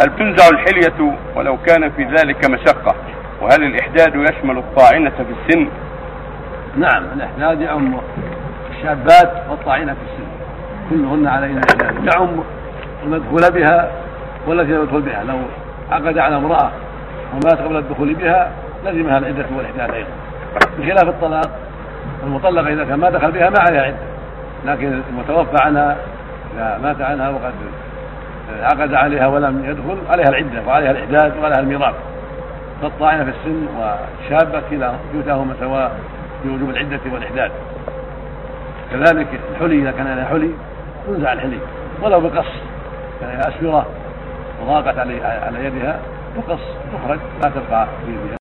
هل تنزع الحلية ولو كان في ذلك مشقة؟ وهل الإحداد يشمل الطاعنة في السن؟ نعم الإحداد يعم الشابات والطاعنة في السن. كلهن عليهن إحداد. يعم المدخول بها والتي لم يدخل بها؟ لو عقد على امرأة ومات قبل الدخول بها لزمها العدة والإحداد أيضا. بخلاف الطلاق المطلقة إذا كان ما دخل بها ما عليها عدة. لكن المتوفى عنها إذا مات عنها وقد عقد عليها ولم يدخل عليها العدة وعليها الإحداد وعليها الميراث. فالطاعنة في السن والشابة كلا كلتاهما سواء في وجوب العدة والإحداد كذلك الحلي إذا كان عليها حلي تنزع الحلي. ولو بقص كان يعني أسفرة وضاقت على يدها تقص تخرج لا تبقى في